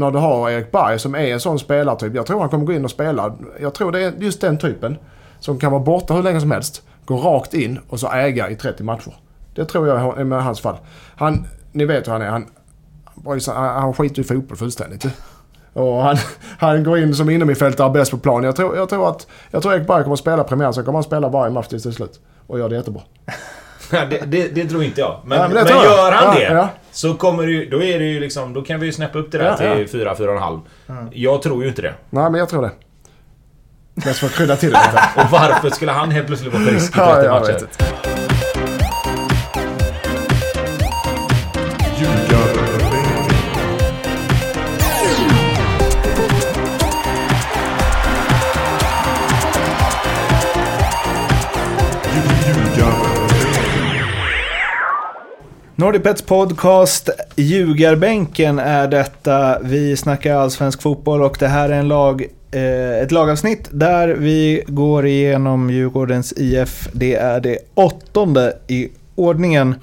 när du har Erik Berg som är en sån spelartyp. Jag tror han kommer gå in och spela. Jag tror det är just den typen. Som kan vara borta hur länge som helst. Gå rakt in och så äga i 30 matcher. Det tror jag är med hans fall. Han, ni vet hur han är. Han, han, han skiter i fotboll fullständigt. Och han, han går in som innermittfältare bäst på plan. Jag tror, jag tror att jag tror Erik Berg kommer att spela premiär, så kommer han spela varje match till slut. Och gör det jättebra. det, det, det, tror inte jag. Men, ja, men, men gör han ja, det ja. Så kommer det ju, då är det ju liksom, då kan vi ju snäppa upp det där till 4-4,5. Mm. Jag tror ju inte det. Nej, men jag tror det. Mest för att krydda till det lite. Och varför skulle han helt plötsligt vara frisk i 30 ja, Nordic Pets podcast Ljugarbänken är detta. Vi snackar allsvensk fotboll och det här är en lag, eh, ett lagavsnitt där vi går igenom Djurgårdens IF. Det är det åttonde i ordningen.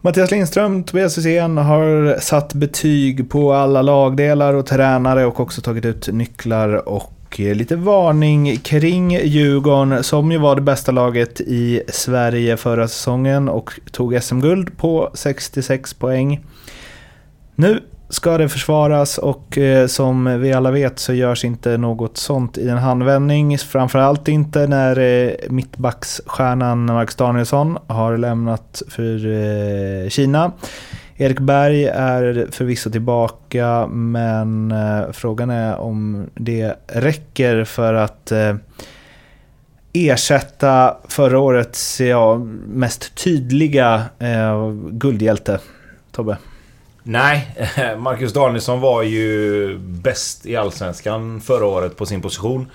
Mattias Lindström, Tobias Hysén har satt betyg på alla lagdelar och tränare och också tagit ut nycklar och och eh, lite varning kring Djurgården som ju var det bästa laget i Sverige förra säsongen och tog SM-guld på 66 poäng. Nu ska det försvaras och eh, som vi alla vet så görs inte något sånt i en handvändning. Framförallt inte när eh, mittbacksstjärnan Marcus Danielsson har lämnat för eh, Kina. Erik Berg är förvisso tillbaka, men eh, frågan är om det räcker för att eh, ersätta förra årets ja, mest tydliga eh, guldhjälte. Tobbe? Nej, Marcus Danielsson var ju bäst i Allsvenskan förra året på sin position.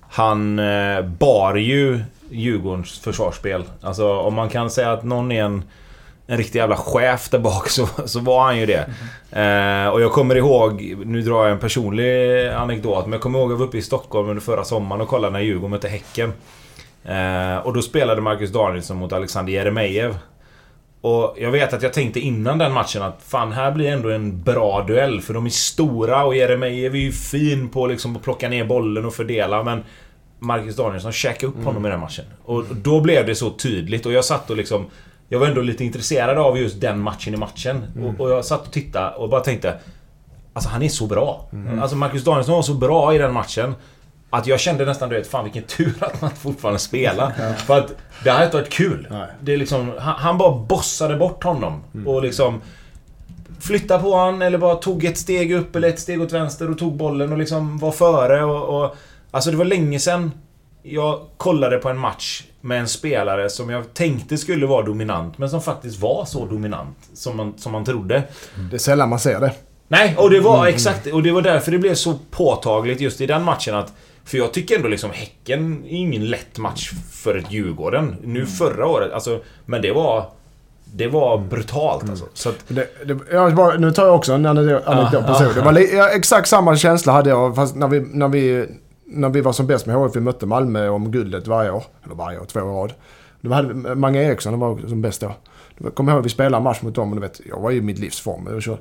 Han eh, bar ju Djurgårdens försvarsspel. Alltså om man kan säga att någon är en en riktig jävla chef där bak så, så var han ju det. Mm. Eh, och jag kommer ihåg, nu drar jag en personlig anekdot, men jag kommer ihåg att jag var uppe i Stockholm under förra sommaren och kollade när Djurgården mötte Häcken. Eh, och då spelade Marcus Danielsson mot Alexander Jeremejeff. Och jag vet att jag tänkte innan den matchen att fan, här blir ändå en bra duell. För de är stora och Jeremejeff är ju fin på liksom att plocka ner bollen och fördela. Men Marcus Danielsson käkade upp honom mm. i den matchen. Och då blev det så tydligt och jag satt och liksom jag var ändå lite intresserad av just den matchen i matchen. Mm. Och, och, jag satt och tittade och bara tänkte... Alltså han är så bra. Mm. Alltså Marcus Danielsson var så bra i den matchen. Att jag kände nästan du vet, fan vilken tur att man fortfarande spelar. ja. För att det hade inte varit kul. Nej. Det är liksom, han, han bara bossade bort honom. Mm. Och liksom... Flyttade på han eller bara tog ett steg upp eller ett steg åt vänster och tog bollen och liksom var före och... och alltså det var länge sedan jag kollade på en match med en spelare som jag tänkte skulle vara dominant, men som faktiskt var så dominant som man, som man trodde. Det är sällan man ser det. Nej, och det var mm. exakt, och det var därför det blev så påtagligt just i den matchen att för jag tycker ändå liksom Häcken är ingen lätt match för ett Djurgården. Nu mm. förra året, alltså, men det var... Det var mm. brutalt alltså. Så att, det, det, jag nu tar jag också en anekdot på så. Det var exakt samma känsla hade jag fast när vi, när vi när vi var som bäst med HIF, vi mötte Malmö om guldet varje år. Eller varje år, två år rad. Då hade vi, Mange Eriksson var som bäst då. Jag kommer ihåg att vi spelade en match mot dem och du vet, jag var i mitt livs form. Jag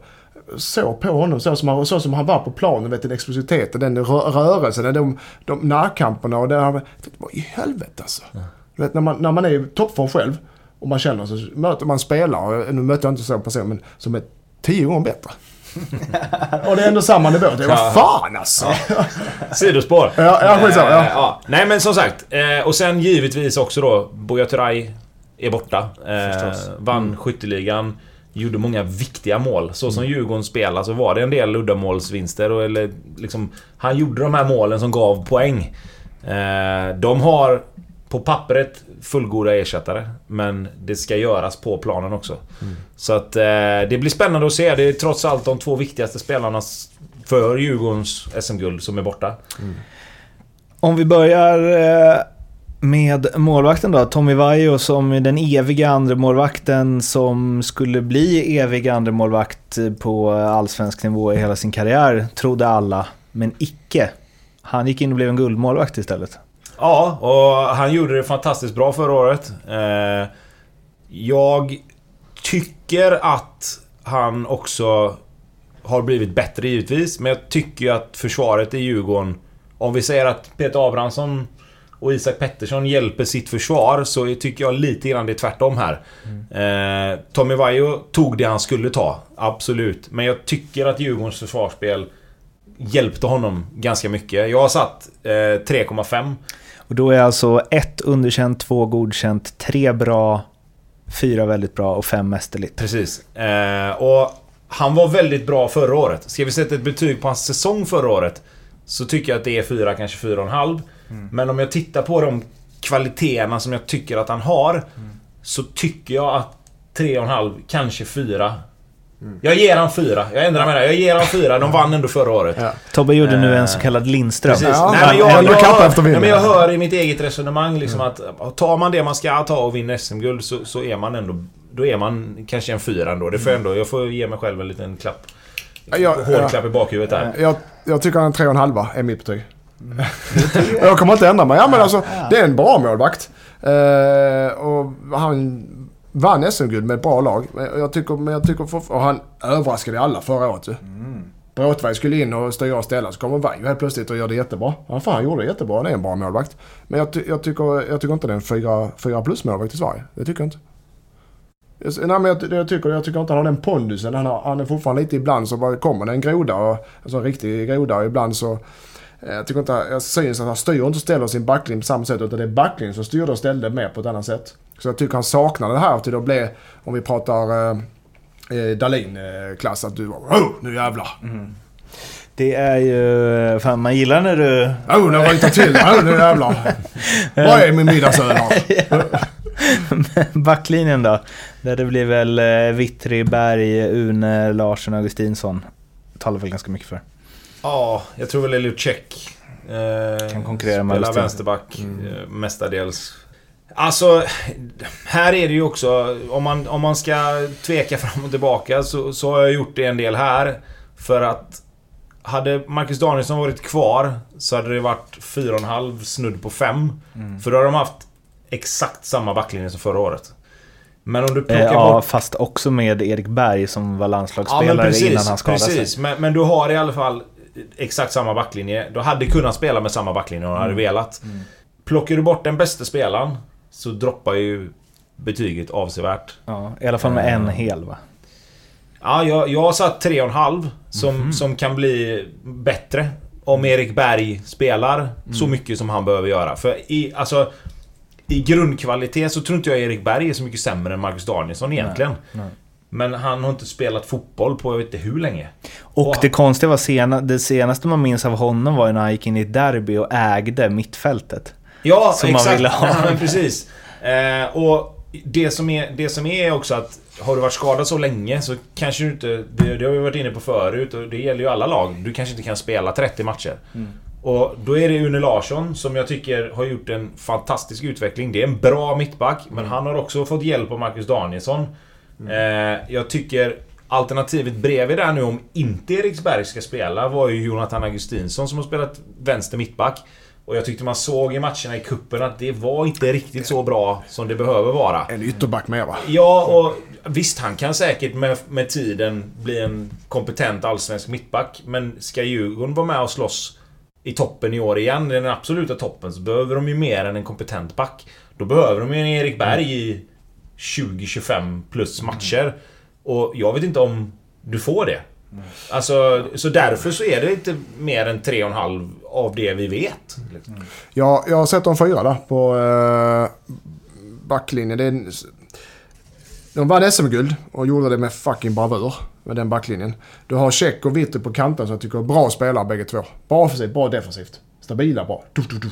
såg på honom så som, han, så som han var på planen, vet, den explositeten, den rörelsen, de, de närkamperna och det här. Vad i helvete alltså. Ja. Du vet, när man, när man är i toppform själv och man känner så möter man spelare, nu möter jag inte så person, men som är tio gånger bättre. Och det är ändå samma nivå. Det är vad fan alltså. Sidospår. Ja, ja skitsamma. Ja. ja. Nej men som sagt. Eh, och sen givetvis också då Buya Turay är borta. Eh, vann mm. skytteligan. Gjorde många viktiga mål. Så som mm. Djurgården spelar så var det en del uddamålsvinster. Och, eller, liksom, han gjorde de här målen som gav poäng. Eh, de har på pappret fullgoda ersättare. Men det ska göras på planen också. Mm. Så att eh, det blir spännande att se. Det är trots allt de två viktigaste spelarna för Djurgårdens SM-guld som är borta. Mm. Om vi börjar eh, med målvakten då. Tommy Vaiho som den eviga andra målvakten som skulle bli evig andra målvakt på allsvensk nivå i hela sin karriär, trodde alla. Men icke. Han gick in och blev en guldmålvakt istället. Ja, och han gjorde det fantastiskt bra förra året. Eh, jag tycker att han också har blivit bättre givetvis, men jag tycker ju att försvaret i Djurgården... Om vi säger att Peter Abrahamsson och Isak Pettersson hjälper sitt försvar så tycker jag lite grann det är tvärtom här. Eh, Tommy Vaiho tog det han skulle ta, absolut. Men jag tycker att Djurgårdens försvarsspel hjälpte honom ganska mycket. Jag har satt eh, 3,5. Och då är alltså ett underkänt, två godkänt, tre bra, fyra väldigt bra och fem mästerligt. Precis. Eh, och han var väldigt bra förra året. Ska vi sätta ett betyg på hans säsong förra året så tycker jag att det är fyra, kanske fyra och en halv. Men om jag tittar på de kvaliteterna som jag tycker att han har så tycker jag att tre och en halv, kanske fyra. Jag ger han fyra. Jag ändrar mig där. Jag ger han fyra. De vann ändå förra året. Ja. Tobbe gjorde nu en Eh, så kallad Lindström. Precis. Ja, nej, men jag, jag, kappa hör, nej, men jag hör i mitt eget resonemang liksom att tar man det man ska ta och vinner SM-guld så, så är man ändå... Då är man kanske en fyra ändå. Det får jag ändå... Jag får ge mig själv en liten klapp. Ja, ja. Hård klapp i bakhuvudet där. Jag, jag tycker han är tre och en halva är mitt betyg. Och jag kommer inte ändra mig. Ja, men alltså, det är en bra målvakt. Eh, och han vann SM-guld med ett bra lag. Men jag tycker, men jag tycker för, och han överraskade alla förra året ju. Bråtberg skulle in och styra och ställa så kommer Vaiho helt plötsligt och gör det jättebra. Ja, fan, han gjorde det jättebra. Han är en bra målvakt. Men jag, ty, jag, tycker, jag tycker inte det är en fyra, fyra plus målvakt i Sverige. Det tycker jag inte. Nej, men jag, jag, tycker, jag tycker inte han har den pondusen. Han, har, han är fortfarande lite ibland så bara kommer det en groda. Och, alltså en riktig groda och ibland så... eh, Jag tycker inte, jag syns att han styr inte och ställer sin backlinje på samma sätt utan det är backlinjen som styrde och ställde med på ett annat sätt. Så jag tycker han saknar det här till att bli, om vi pratar eh, eh, Dahlin-klass, att du oh, nu jävlar. Det är ju... Fan, man gillar när du... Oh, nu ryter till. Oh, nu jävlar. Vad är min middagsöl här? Backlinjen då? Där det blir väl eh, Vittry, Berg, Une, Larsson, Augustinsson. Talar väl ganska mycket för. Ja, jag tror väl Luchek eh, Kan konkurrera med Spelar vänsterback eh, mestadels. Alltså, här är det ju också... Om man, om man ska tveka fram och tillbaka så, så har jag gjort det en del här. För att... Hade Marcus Danielsson varit kvar så hade det varit 4,5 snudd på 5. För då har de haft exakt samma backlinje som förra året. Men om du Eh, plockar ja, bort fast också med Erik Berg som var Ja, landslagsspelare men precis, innan han skadade precis. sig. Men, men du har i alla fall exakt samma backlinje. Du hade kunnat spela med samma backlinje om du Mm. hade velat. Plockar du bort den bästa spelaren så droppar ju betyget avsevärt. Ja, I alla fall med en Eh. hel va? Ja, jag, jag har satt 3,5 som, Mhm. som kan bli bättre. Om Erik Berg spelar Mm. så mycket som han behöver göra. För i, alltså, i grundkvalitet så tror inte jag Erik Berg är så mycket sämre än Marcus Danielsson egentligen. nej. Men han har inte spelat fotboll på jag vet inte hur länge. Och Och- det konstiga var sena, det senaste man minns av honom var ju när han gick in i ett derby och ägde mittfältet. Ja, Som man exakt. ville ha. Ja, precis. Eh, och det som, är, det som är också att har du varit skadad så länge så kanske du inte... Det, det har vi varit inne på förut och det gäller ju alla lag. Du kanske inte kan spela 30 matcher. Och då är det Une Larsson som jag tycker har gjort en fantastisk utveckling. Det är en bra mittback, men han har också fått hjälp av Marcus Danielsson. Eh, jag tycker alternativet bredvid där nu om inte Eriksberg ska spela var ju Jonathan Augustinsson som har spelat vänster mittback. Och jag tyckte man såg i matcherna i kuppen att det var inte riktigt så bra som det behöver vara. En ytterback med va? Ja, och visst han kan säkert med, med tiden bli en kompetent allsvensk mittback. Men ska Djurgården vara med och slåss i toppen i år igen, den absoluta toppen, så behöver de ju mer än en kompetent back. Då behöver de ju en Erik Berg i 20-25 plus matcher. Och jag vet inte om du får det. Alltså, så därför så är det inte mer än 3,5 av det vi vet. Ja, jag har sett dem fyra där på eh, backlinjen. Det är, de vann SM-guld och gjorde det med fucking bravur med den backlinjen. Du har Check och Vitter på kanten som jag tycker är bra spelare bägge två. Bra offensivt, bra defensivt. Stabila, bra. Du, du, du.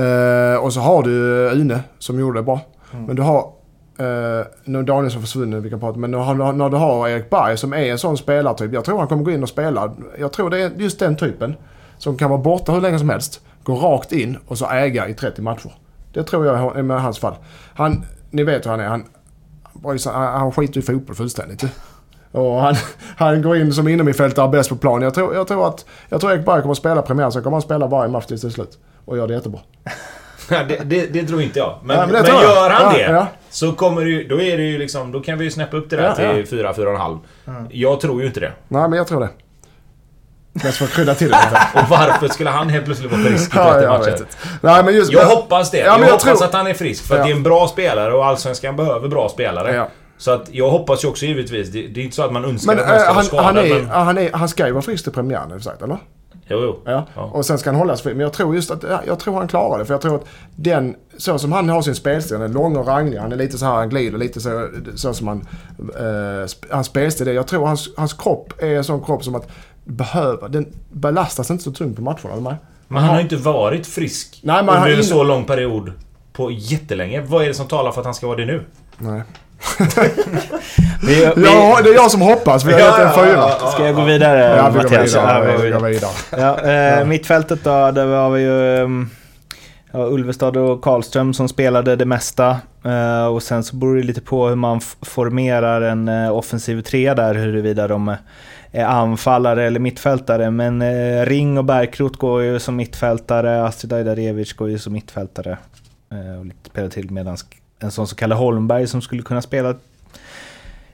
Eh, och så har du Une som gjorde det bra. Men du har... Uh, nu Danielsson försvunnit, vi kan prata men när, när du har Erik Berg som är en sån spelartyp. Jag tror han kommer gå in och spela. Jag tror det är just den typen. Som kan vara borta hur länge som helst. Gå rakt in och så äga i 30 matcher. Det tror jag är med hans fall. Han, ni vet hur han är. Han, han, skiter i fotboll fullständigt. Och han, han går in som innermittfältare bäst på plan. Jag tror, jag tror att jag tror Erik Berg kommer att spela premiär, så kommer han spela varje match tills det är slut. Och gör det jättebra. det, det, det tror inte jag. Men, Ja, men, jag. gör han Ja, det, ja. Så kommer det ju, då är det ju liksom, då kan vi ju snäppa upp det där Ja, till ja. 4, 4,5. Jag tror ju inte det. Nej, men jag tror det. Mest för att krydda till det. Och varför skulle han helt plötsligt vara frisk i 30 Ja, jag matcher? Nej, men just... Jag hoppas det. Ja, jag men jag hoppas tror- att han är frisk. För att det är en bra spelare och Allsvenskan behöver bra spelare. Ja. Så att jag hoppas ju också givetvis. Det, det är inte så att man önskar Men att någon ska äh, vara han, skadad. han, är, men... han, är, han ska ju vara frisk till premiären, har sagt, eller? Jo, jo. Ja. Ja. Och sen ska han hållas fri. Men jag tror just att, ja, jag tror han klarar det. För jag tror att den, så som han har sin spelstil, den är lång och ranglig. Han är lite så här, han glider lite så, så som han, eh, hans spelstil är. Jag tror hans, hans kropp är en sån kropp som att behöva, den belastas inte så tungt på matcherna. eller? Men han har ju inte varit frisk Nej, under han- en så lång period på jättelänge. Vad är det som talar för att han ska vara det nu? Nej. Vi, vi, Ja, det är jag som hoppas. Vi har Ja, gett en ja, fyra. ja, ja. ska jag gå vidare Ja, vi går Mattias? Ja, vi vidare. går Vi går vidare. Ja, eh, mittfältet då, där har vi ju um, ja, Ulvestad och Karlström som spelade det mesta. Eh, och sen så beror det lite på hur man formerar en eh, offensiv tre där, huruvida de eh, är anfallare eller mittfältare. Men eh, Ring och Bärkrot går ju som mittfältare, Astrid Ajdarevic går ju som mittfältare. Eh, och lite spelar till medan en sån så kallad Holmberg som skulle kunna spela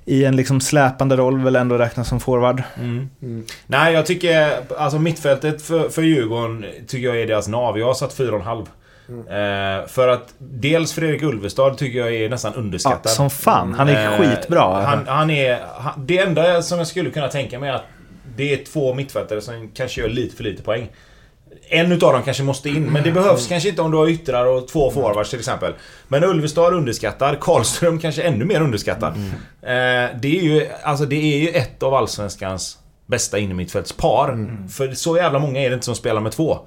i en liksom släpande roll väl ändå räknas som forward. Mm. Mm. Nej, jag tycker... Alltså mittfältet för, för Djurgården tycker jag är deras nav. Jag har satt 4,5. Mm. Eh, för att dels Fredrik Ulvestad tycker jag är nästan Ja, underskattad. som fan. Han är Eh, skitbra. Han, han är... Han, det enda som jag skulle kunna tänka mig är att det är två mittfältare som kanske gör lite för lite poäng. En utav dem kanske måste in, men det behövs kanske inte om du har yttrar och två forwards till exempel. Men Ulvestad underskattad, Karlström kanske ännu mer underskattad. Eh, det är ju, alltså det är ju ett av Allsvenskans bästa innermittfältspar. För så jävla många är det inte som spelar med två.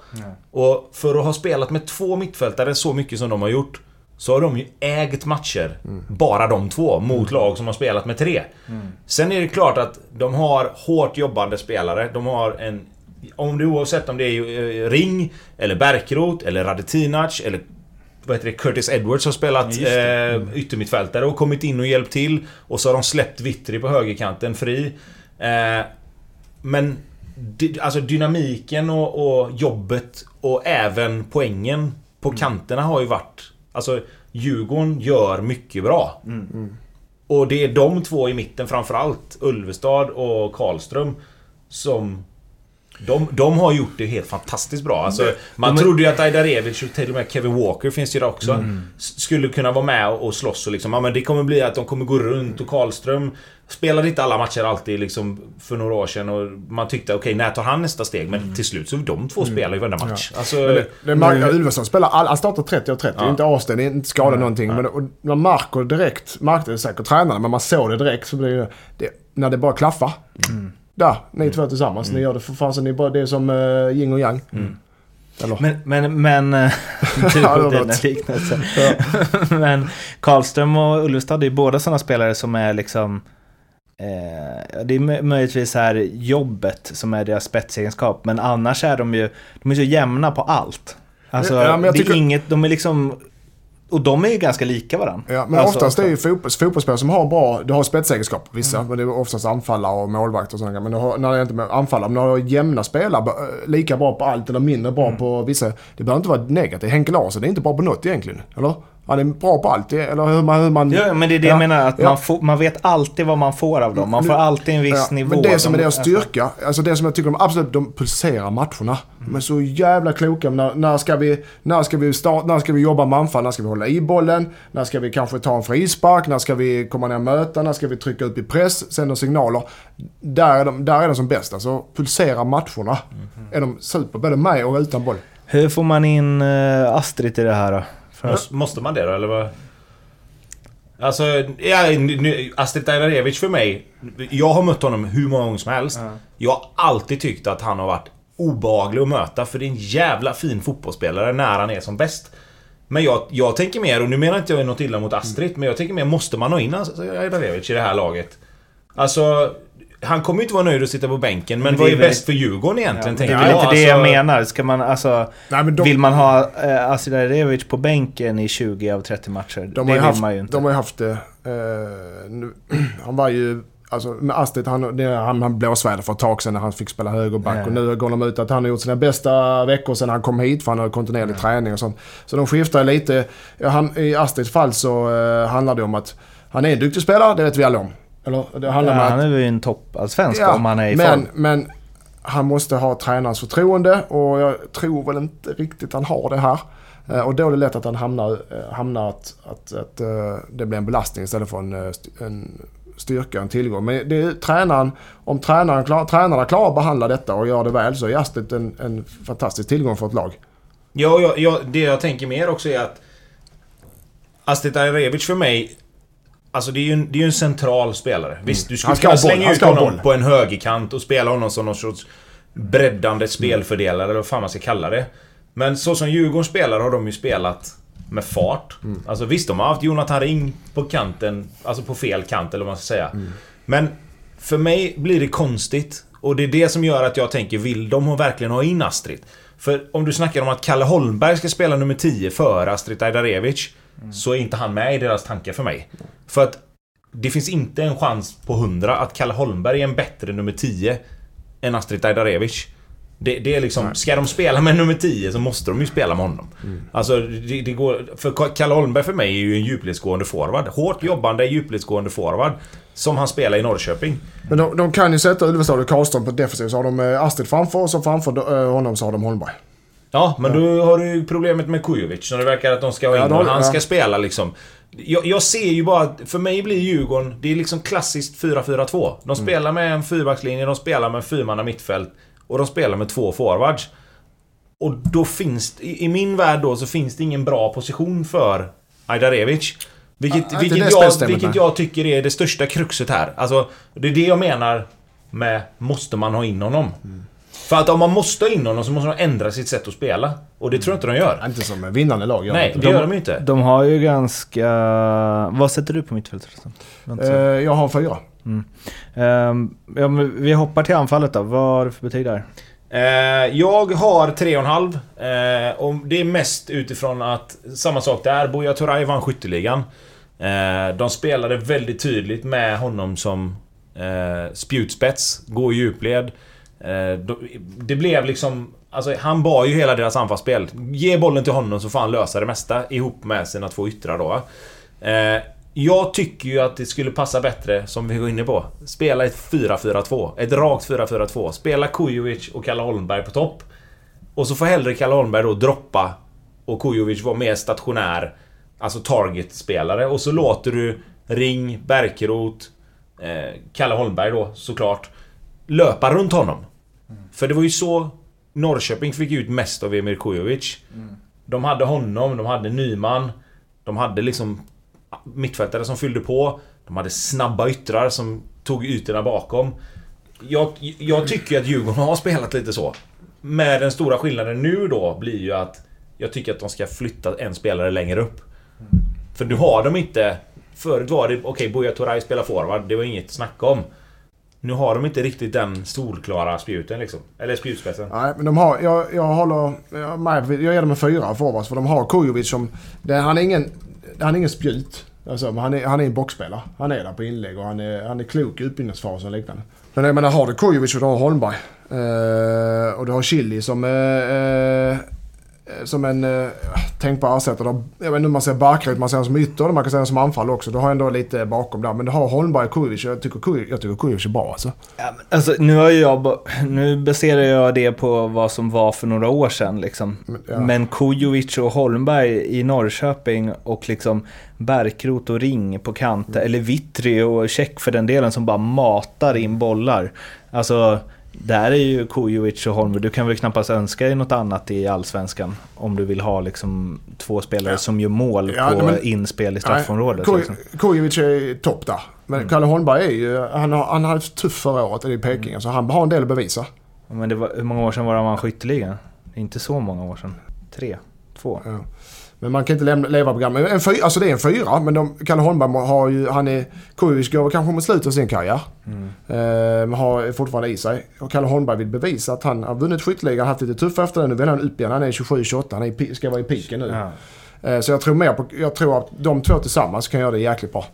Och för att ha spelat med två mittfältare så mycket som de har gjort så har de ju ägt matcher, bara de två, mot lag som har spelat med tre. Sen är det klart att de har hårt jobbande spelare. De har en... Om det oavsett om det är eh, Ring, eller Bärkroth, eller Radetinac, eller vad heter det, Curtis Edwards har spelat eh, yttermittfältare och kommit in och hjälpt till. Och så har de släppt Vittry på högerkanten fri. Eh, men alltså dynamiken och, och jobbet och även poängen på kanterna har ju varit... Alltså Djurgården gör mycket bra. Och det är de två i mitten framförallt, Ulvestad och Karlström, som... De, de har gjort det helt fantastiskt bra. Alltså, man trodde ju att Ajdarevic och till och med Kevin Walker finns ju där också. s- Skulle kunna vara med och slåss och liksom, ja, men det kommer bli att de kommer gå runt och Karlström spelade inte alla matcher alltid liksom för några år sedan och man tyckte okej, när tar han nästa steg? Men till slut så de två spelar ju varenda match. Alltså, Men det, det Mar- Ulveson spelar, all, han startar 30 och 30. Ja. Inte avstängd, inte skadad någonting. Men och man märker direkt, märkte det säkert tränarna, men man såg det direkt. Så blir det, det, när det bara klaffar. Där, ni två tillsammans. Ni gör det för fan så ni bara, det är som uh, yin och yang. Eller? Men, men, men... eh, Du Ja, och dina liknelser. men Karlström och Ulvestad är båda sådana spelare som är liksom... Eh, det är mö- möjligtvis här jobbet som är deras spetsegenskap. Men annars är de ju... De är så jämna på allt. Alltså, Ja, det tycker- är inget... De är liksom... Och de är ju ganska lika varandra. Ja, men Alltså, oftast är ju fotbolls, fotbollsspelare som har bra, du har spetsegenskaper vissa, men det är oftast anfallare och målvakt och sådana Men du har, när det är inte med anfallare, men när du har jämna spelare, lika bra på allt eller mindre bra på vissa. Det behöver inte vara negativt. Henke Larsson är inte bra på något egentligen, eller? Han är bra på allt, eller hur man... Hur man Ja, men det är det Ja, jag menar. Att ja. man, får, man vet alltid vad man får av dem. Man får alltid en viss Ja, nivå. Men det som är De- deras styrka, alltså det som jag tycker de absolut, de pulserar matcherna. De är så jävla kloka. När, när, ska vi, när, ska vi start, när ska vi jobba med anfall? När ska vi hålla i bollen? När ska vi kanske ta en frispark? När ska vi komma ner och möta? När ska vi trycka upp i press? Sända signaler? Där är de, där är de som bäst. Alltså pulsera matcherna. Är de super, både med och utan boll. Hur får man in uh, Astrid i det här då? För- Måste, man det då, eller vad? Alltså, ja, Astrid Ajdarevic för mig. Jag har mött honom hur många gånger som helst. Jag har alltid tyckt att han har varit obehaglig att möta. För det är en jävla fin fotbollsspelare när han är som bäst. Men jag, jag tänker mer, och nu menar inte jag något illa mot Astrid, men jag tänker mer, måste man ha in Ajdarevic i det här laget? Alltså, han kommer ju inte vara nöjd att sitta på bänken, men Men det vad är bäst för Djurgården egentligen? Det är väl inte det jag Alltså, menar. Ska man alltså... Nej, men de, Vill man ha eh, Asid Ajdarevic på bänken i 20 av 30 matcher? de, det har ju vill haft, man ju inte. de har ju haft det. eh, nu, han var ju Alltså med Astrid, han, det, han, han blåsväder för ett tag sedan när han fick spela högerback. Ja. Och nu går de ut att han har gjort sina bästa veckor sedan han kom hit. För han har kontinuerlig träning och sånt. Så de skiftar lite. Ja, han, I Astrids fall så eh, handlar det om att han är en duktig spelare, det vet vi alla om. Eller det Ja, handlar om att... han är ju en toppallsvensk Ja, om han är i men, form. men han måste ha tränarens förtroende och jag tror väl inte riktigt han har det här. Eh, Och då är det lätt att han hamnar, eh, hamnar att, att, att eh, det blir en belastning istället för en, en styrka, en tillgång. Men det är tränaren, om tränaren klar, tränarna klarar att behandla detta och gör det väl så är Astrid en, en fantastisk tillgång för ett lag. Ja, ja, ja, det jag tänker mer också är att Astrid Ajrevic för mig Alltså det är ju en, det är en central spelare. Visst, du skulle kunna boll, slänga ut honom boll. på en högerkant och spela honom som någon sorts breddande spelfördelare, eller vad fan man ska kalla det. Men så som Djurgården spelar har de ju spelat med fart. Alltså visst, de har haft Jonathan Ring på kanten, alltså på fel kant eller vad man ska säga. Men för mig blir det konstigt. Och det är det som gör att jag tänker, vill de verkligen ha in Astrid? För om du snackar om att Kalle Holmberg ska spela nummer 10 före Astrid Ajdarevic Så är inte han med i deras tankar för mig. För att det finns inte en chans på 100 att Kalle Holmberg är en bättre nummer 10 än Astrid Ajdarevic. Det, det är liksom, ska de spela med nummer 10 så måste de ju spela med honom. Alltså, det, det går... För Kalle Holmberg för mig är ju en djupledsgående forward. Hårt jobbande djupledsgående forward. Som han spelar i Norrköping. Men de, de kan ju sätta Ulvestad och Karlström på defensiv så har de eh, Astrid framför och så framför eh, honom så har de Holmberg. Ja, men då har du ju problemet med Kujovic. Så det verkar att de ska ha Ja, in då- och han ja. ska spela liksom. Jag, jag ser ju bara att för mig blir Djurgården, det är liksom klassiskt 4-4-2. De spelar med en fyrbackslinje, de spelar med en fyrmanna mittfält och de spelar med två forwards. Och då finns det, i i min värld då, så finns det ingen bra position för Ajdarevic. Vilket, Ja, vilket, jag, vilket jag tycker är det största kruxet här. Alltså, det är det jag menar med måste man ha in honom. För att om man måste ha in honom så måste man ändra sitt sätt att spela. Och det tror jag inte de gör. Inte som vinnande lag gör Nej, de det gör de ju inte. De har ju ganska... Vad sätter du på mittfältet. Eh, jag har fyra. Ehm, ja, men vi hoppar till anfallet då. Vad har du för betyg där? Eh, jag har 3,5. Eh, och det är mest utifrån att samma sak där. Buya Turay vann skytteligan. De spelade väldigt tydligt med honom som spjutspets, gå i djupled. Eh, det blev liksom... Alltså han bar ju hela deras anfallsspel. Ge bollen till honom så får han lösa det mesta ihop med sina två yttrar då. Eh, jag tycker ju att det skulle passa bättre, som vi var inne på. Spela ett 4-4-2. Ett rakt 4-4-2. Spela Kujovic och Kalle Holmberg på topp. Och så får hellre Kalle Holmberg då droppa och Kujovic vara mer stationär. Alltså target-spelare. Och så låter du Ring, Berkerot, eh, Kalle Holmberg då såklart, löpa runt honom. För det var ju så Norrköping fick ut mest av Emir Kujovic. De hade honom, de hade Nyman. De hade liksom mittfältare som fyllde på. De hade snabba yttrar som tog ytorna bakom. Jag, jag tycker ju att Djurgården har spelat lite så. Med den stora skillnaden nu då blir ju att jag tycker att de ska flytta en spelare längre upp. För nu har de inte... Förut var det okej, okay, Buya Turay spelar forward. Det var inget att snacka om. Nu har de inte riktigt den solklara spjuten liksom. Eller spjutspetsen. Nej, men de har, jag, jag håller jag, jag ger dem en fyra forwards för de har Kujovic som, det, han är ingen, han är ingen spjut. Alltså, men han är, han är en boxspelare. Han är där på inlägg och han är, han är klok i utbildningsfasen och liknande. Men jag menar, har du Kujovic och du har Holmberg. Eh, och du har Chili som, eh, eh, som en eh, tänkbar ersättare. Jag vet inte om man säger Barkaryd, man säger som ytter, man kan säga som anfall också. Du har ändå lite bakom där. Men du har Holmberg och Kujovic. Jag tycker Kujovic, jag tycker Kujovic är bra alltså. Ja, men alltså, nu, har jag, nu baserar jag det på vad som var för några år sedan. Liksom. ja. Men Kujovic och Holmberg i Norrköping och liksom Bärkrot och Ring på kanten. Eller Vittri och Check för den delen som bara matar in bollar. Alltså, där är ju Kujovic och Holmberg. Du kan väl knappast önska dig något annat i Allsvenskan. Om du vill ha liksom två spelare Ja. som gör mål Ja, på men- inspel i straffområdet. Nej, liksom. Kuj- Kujovic är topp där. Men Mm. Kalle Holmberg är ju, han har, han hade tufft förra året i Peking. Mm. Så han har en del att bevisa. Men var, hur många år sedan var det han vann skytteligan? Inte så många år sedan. Tre? Två? Ja. Men man kan inte lämna, leva program. Men En fyra, alltså det är en fyra, men de, Kalle Holmberg har ju, han är, Kujovic går kanske mot slutet av sin karriär. Mm. Eh, men har fortfarande i sig. Och Kalle Holmberg vill bevisa att han har vunnit skytteligan, haft lite tufft efter det. Nu vill han upp igen. Han är 27-28, han är ska vara i piken nu. Ja. Eh, så jag tror mer på, jag tror att de två tillsammans kan göra det jäkligt bra.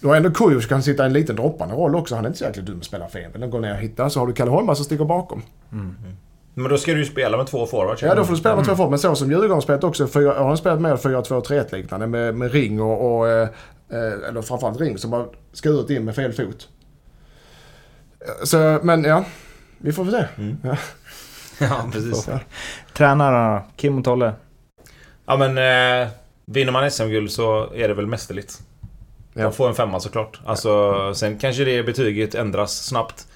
Du har ändå Kujovic kan sitta i en liten droppande roll också. Han är inte så jäkla dum att spela fel. Den går ner och hittar. Så har du Kalle Holmberg som sticker bakom. Men då ska du ju spela med två forwards. Ja, då får du spela med två forwards. Men så som Djurgården har spelat också. Fyra, har de spelat mer 4-2-3-1 liknande med, med ring och... och eh, eh, eller framförallt ring som har skurit in med fel fot. Så, men ja. Vi får väl se. Ja. Ja, precis. Ja. Tränarna? Kim och Tolle? Ja men eh, vinner man SM-guld så är det väl mästerligt. Ja. Jag får en femma såklart. Alltså, sen kanske det betyget ändras snabbt.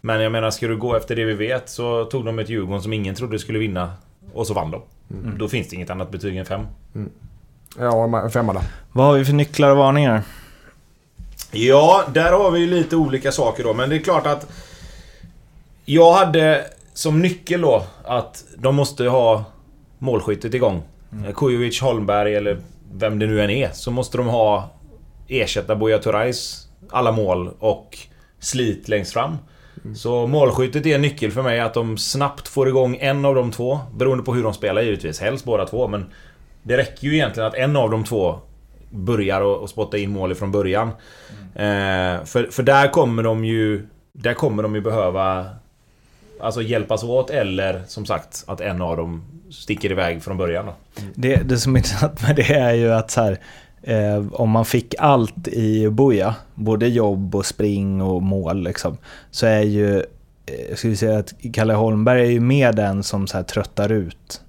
Men jag menar, ska du gå efter det vi vet så tog de ett Djurgården som ingen trodde skulle vinna. Och så vann de. Då finns det inget annat betyg än fem. Ja, en femma där. Vad har vi för nycklar och varningar? Ja, där har vi ju lite olika saker då. Men det är klart att... Jag hade som nyckel då att de måste ha målskyttet igång. Mm. Kujovic, Holmberg eller vem det nu än är. Så måste de ha ersätta Buya Turais alla mål och slit längst fram. Så målskyttet är en nyckel för mig att de snabbt får igång en av de två. Beroende på hur de spelar givetvis. Helst båda två men... Det räcker ju egentligen att en av de två börjar och, och spotta in mål från början. Eh, för, för där kommer de ju... Där kommer de ju behöva... Alltså hjälpas åt eller som sagt att en av dem sticker iväg från början då. Det, det som är intressant med det är ju att så här, eh, om man fick allt i Boja, både jobb och spring och mål liksom, så är ju, eh, jag skulle säga att Kalle Holmberg är ju med den som så här tröttar ut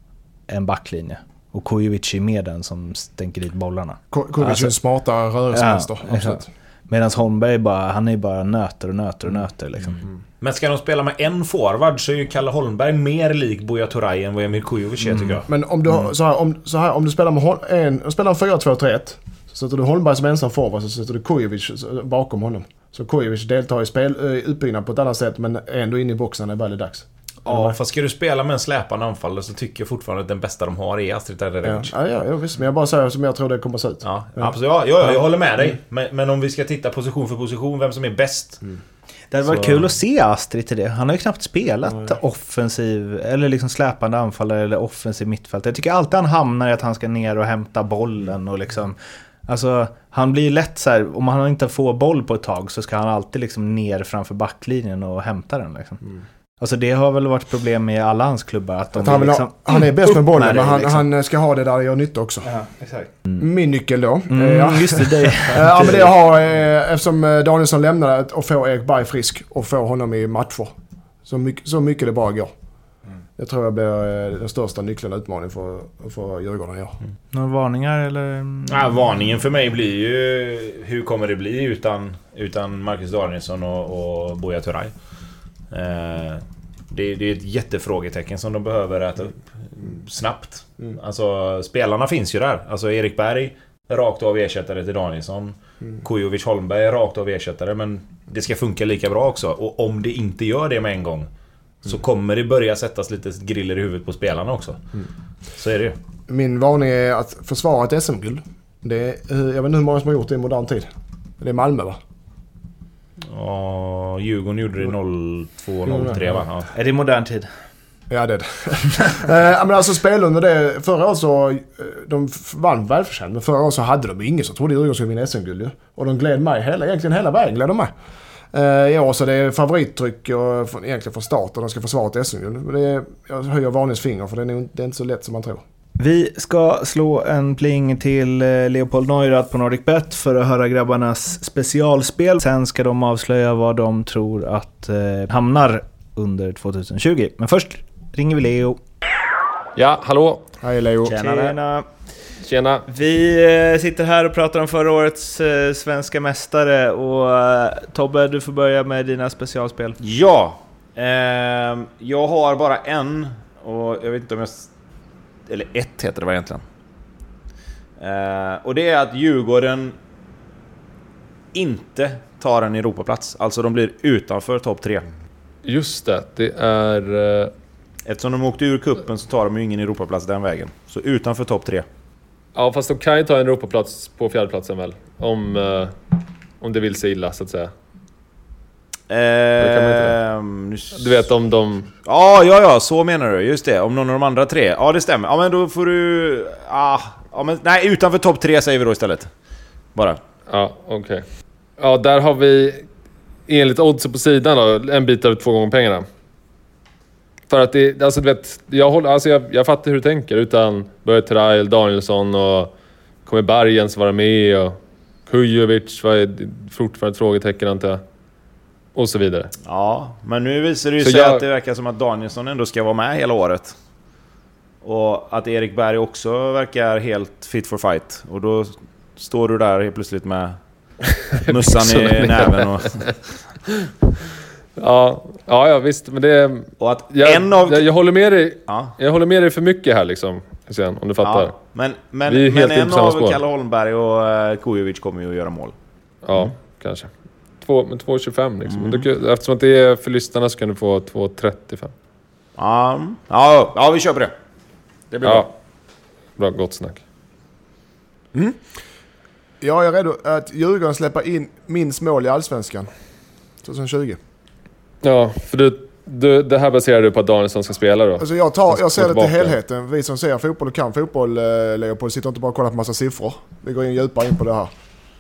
en backlinje. Och Kujovic är med den som stänker dit bollarna. Kujovic är Alltså- en smartare rörelsemönster. Ja. Medan Holmberg bara, han är bara nöter och nöter och nöter liksom. Men ska de spela med en forward så är ju Kalle Holmberg mer lik Buya Turay än vad Emil Kujovic är tycker jag. Men om du, har- så här, om, så här, om du spelar med en, spelar en 4-2-3-1 så sätter du Holmberg som ensam forward så sätter du Kujovic bakom honom. Så Kujovic deltar i spel, eh, utbyggnad på ett annat sätt men är ändå inne i boxen när det väl är dags. Ja, fast ska du spela med en släpande anfallare så tycker jag fortfarande att den bästa de har är Astrid Ja, Tadrevic. ja, ja, ja visst. Men jag bara säger som jag tror det kommer att se ut. Ja, absolut. Ja, ja, jag håller med dig. Men, men om vi ska titta position för position, vem som är bäst. Det hade varit kul att se Astrid till det. Han har ju knappt spelat offensiv, eller liksom släpande anfallare eller offensiv mittfält. Jag tycker alltid han hamnar i att han ska ner och hämta bollen och liksom... Alltså, han blir lätt så här, om han inte får boll på ett tag så ska han alltid liksom ner framför backlinjen och hämta den liksom. Alltså det har väl varit problem med alla hans klubbar. Att de Att han, vill vill liksom, ha, han är bäst med bollen med men han, liksom. han ska ha det där det gör nytta också. Ja, exakt. Min nyckel då. eh, Mm, ja. just det, det Eh, Ja men det jag har, eh, eftersom eh, Danielsson lämnade, att- att få Erik Berg frisk och få honom i matcher. Så mycket, så mycket det bara går. Det tror jag blir eh, den största nyckeln och utmaningen för, för Djurgården i år. Några varningar eller? Ja, varningen för mig blir ju... Hur kommer det bli utan, utan Marcus Danielsson och, och Buya Turay? Eh, det, det är ett jättefrågetecken som de behöver äta upp snabbt. Alltså spelarna finns ju där. Alltså Erik Berg, rakt av ersättare till Danielsson. Kujovic Holmberg, rakt av ersättare. Men det ska funka lika bra också. Och om det inte gör det med en gång så kommer det börja sättas lite griller i huvudet på spelarna också. Så är det ju. Min varning är att försvara ett SM-guld. Det är, jag vet inte hur många som har gjort det i modern tid. Det är Malmö va? Ja, Djurgården gjorde det 02-03 va? Ja. Är det modern tid? Ja det är det. Eh, men alltså spela under det. Förra året så, eh, de vann välförtjänt. Men förra året så hade de ingen som trodde Djurgården skulle vinna SM-guld ju. Och de gled med hela, egentligen hela vägen gled de med. Eh, I år så det är favorittryck och, egentligen från start och de ska försvara ett SM-guld. Men det är, jag höjer varningens finger för det är, nog, det är inte så lätt som man tror. Vi ska slå en pling till eh, Leopold Neurath på NordicBet för att höra grabbarnas specialspel. Sen ska de avslöja vad de tror att eh, hamnar under 2020. Men först ringer vi Leo. Ja, hallå! Hej Leo. Tjena! Tjena! Vi eh, sitter här och pratar om förra årets eh, svenska mästare och eh, Tobbe, du får börja med dina specialspel. Ja! ehm, jag har bara en och jag vet inte om jag... Eller ett heter det va egentligen? Eh, och det är att Djurgården inte tar en Europaplats. Alltså de blir utanför topp tre. Just det, det är... eh, Eftersom de åkte ur kuppen så tar de ju ingen Europaplats den vägen. Så utanför topp tre. Ja, fast de kan ju ta en Europaplats på fjärdeplatsen väl? Om, eh, om det vill sig illa, så att säga. kan man inte det? Ehm, Du vet om de... Ja, ja, ja, så menar du. Just det. Om någon av de andra tre. Ja, det stämmer. Ja, men då får du... Ah, ja, men, nej, utanför topp tre säger vi då istället. Bara. Ja, okej. Ja, där har vi enligt oddsen på sidan då, en bit över två gånger pengarna. För att det, alltså du vet, jag, håller, alltså jag, jag fattar hur du tänker. Utan Börje Trail, Danielsson och kommer Barjens vara med och Kujovic var fortfarande ett frågetecken antar jag. Och så vidare. Ja, men nu visar det ju Så sig jag- att det verkar som att Danielsson ändå ska vara med hela året. Och att Erik Berg också verkar helt fit for fight. Och då står du där helt plötsligt med mössan i näven. Och, Ja, ja, ja visst. Men det... och att Jag, en av... jag, jag håller med dig. Ja, Jag håller med dig för mycket här liksom. Hussein, om du fattar. ja, men men, Vi är men helt en av spår. Kalle Holmberg och uh, Kujovic kommer ju att göra mål. Ja, kanske. Två, men 2,25 liksom. Men du, eftersom att det är för lyssnarna så kan du få 2,35. Ja, ja, ja, vi på det. Det blir Ja. bra. Bra, gott snack. Jag är redo att Djurgården släpper in minst mål i Allsvenskan. 2020. Ja, för du, du, det här baserar du på att Danielsson ska spela då? Alltså jag, tar, jag ser det till helheten. Vi som ser fotboll och kan fotboll, eh, Leopold, sitter inte bara och kollar på massa siffror. Vi går in djupare in på det här.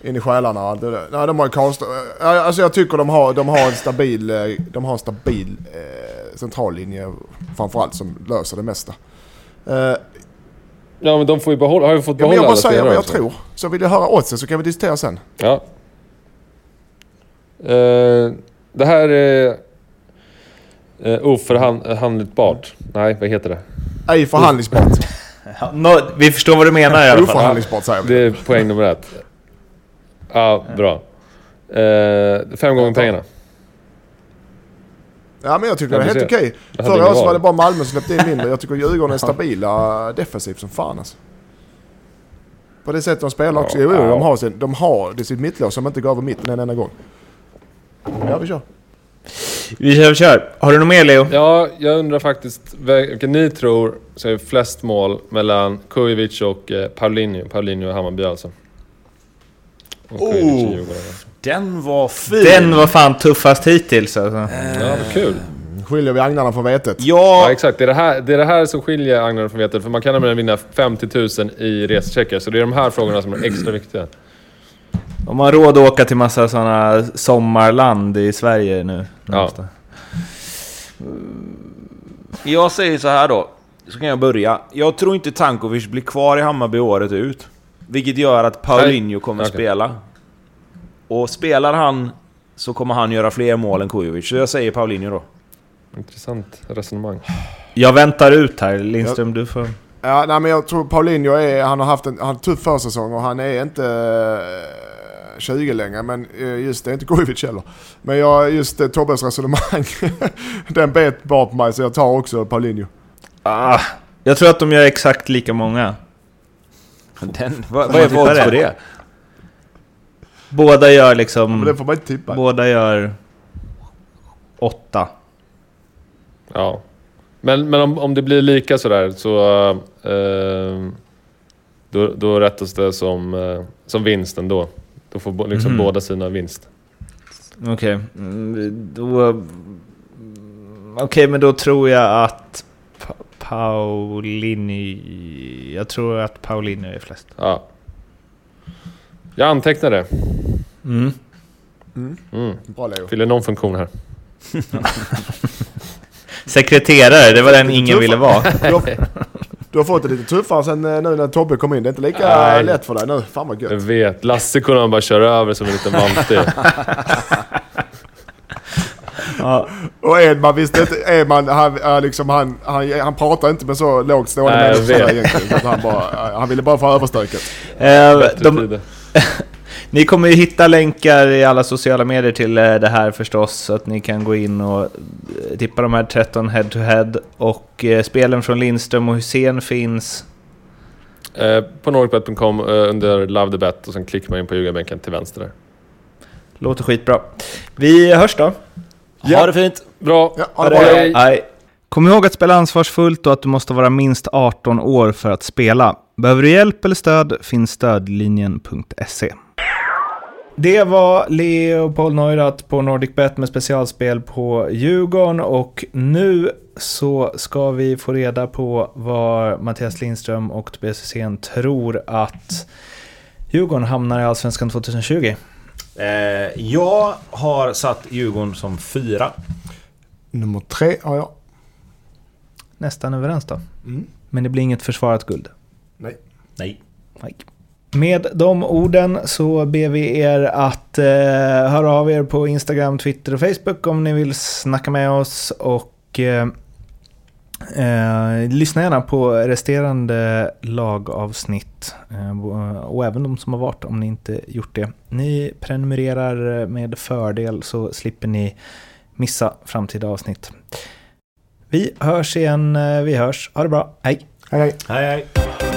In i själarna. Nej, de har ju Karlstad. eh, Alltså jag tycker de har, de har en stabil, eh, de har en stabil eh, centrallinje framförallt som löser det mesta. Eh, Ja, men de får ju behålla, har ju fått ja, men behålla jag bara säger vad jag också. tror. Så vill jag höra oddsen så kan vi diskutera sen. Ja. Eh, det här är uh, oförhandlingsbart. Nej, vad heter det? Ej förhandlingsbart. Ja, nå- vi förstår vad du menar i alla fall. Oförhandlingsbart säger vi. Det är poäng nummer ett. Ja, bra. Eh, fem gånger pengarna. Ja men jag tycker det är helt okej. Förra året så var det bara Malmö som släppte in mindre. Jag tycker Djurgården är stabila defensivt som fan alltså. På det sättet de spelar också. Jo, jo, de har, sin, de har det sitt mittlås som inte går över mitten en enda gång. Ja, vi kör. Vi kör, vi kör. Har du något mer Leo? Ja, jag undrar faktiskt vem- vilken ni tror som är flest mål mellan Kujovic och eh, Paulinho. Paulinho i Hammarby alltså. Oh. Den var fin! Den var fan tuffast hittills alltså. Ja, vad kul. Skiljer vi agnarna från vetet. Ja, Ja, exakt. Det är det, här, det är det här som skiljer Agnar från vetet. För man kan nämligen vinna 50 000 i resecheckar. Så det är de här frågorna som är extra viktiga. Om man har råd att åka till massa sådana sommarland i Sverige nu. Ja. jag säger så här då. Så kan jag börja. Jag tror inte Tankovic blir kvar i Hammarby året ut. Vilket gör att Paulinho kommer Okej. spela. Och spelar han så kommer han göra fler mål än Kujovic. Så jag säger Paulinho då. Intressant resonemang. Jag väntar ut här. Lindström, du får... Ja, nej, men jag tror Paulinho är, han har haft en, han har en tuff försäsong och han är inte eh, 20 längre. Men eh, just det är inte Kujovic heller. Men jag, just eh, Tobbes resonemang, den bet bara på mig så jag tar också Paulinho. Ah, jag tror att de gör exakt lika många. Den, vad, vad är odds på det? Båda gör liksom... Men det får man inte tippa. Båda gör... Åtta. Ja. Men, men om, om det blir lika sådär så... Eh, då, då rättas det som, eh, som vinst ändå. Då får bo, liksom Mhm. båda sina vinst. Okej, mm, då... Okej, men då tror jag att Paulini... Jag tror att Paulini är flest. Ja. Jag antecknar det. Mm. Mm. Bra Leo. Fyller någon funktion här. Sekreterare, det var den ingen ville vara. Du har, du har fått det lite tuffare sen eh, nu när Tobbe kom in. Det är inte lika Nej. lätt för dig nu. Fan vad Jag gött. vet. Lasse kunde man bara köra över som en liten vante. Ja, Och Edman visste inte, Edman han, han, liksom, han, han, han pratar inte med så lågt stående människor egentligen. Så han, bara, han ville bara få överstöket. eh, de, tider. ni kommer ju hitta länkar i alla sociala medier till eh, det här förstås, så att ni kan gå in och eh, tippa de här 13 head-to-head. Och eh, spelen från Lindström och Hussein finns... Eh, på nordicbet.com eh, under Love the Bet och sen klickar man in på ljugarbänken till vänster där. Låter skitbra. Vi hörs då. Ha det fint! Bra. Ja, ha det bra. Hej. Hej. Kom ihåg att spela ansvarsfullt och att du måste vara minst 18 år för att spela. Behöver du hjälp eller stöd finns stödlinjen.se. Det var Leopold Neurath på NordicBet med specialspel på Djurgården och nu så ska vi få reda på vad Mattias Lindström och Tobias Hysén tror att Djurgården hamnar i Allsvenskan 2020. Eh, jag har satt Djurgården som fyra. Nummer tre har jag. Nästan överens då. Mm. Men det blir inget försvarat guld. Nej. Nej. Nej. Med de orden så ber vi er att eh, höra av er på Instagram, Twitter och Facebook om ni vill snacka med oss. Och eh, eh, lyssna gärna på resterande lagavsnitt. Eh, och även de som har varit om ni inte gjort det. Ni prenumererar med fördel så slipper ni missa framtida avsnitt. Vi hörs igen, eh, vi hörs. Ha det bra, hej! Hej hej. Hej hej.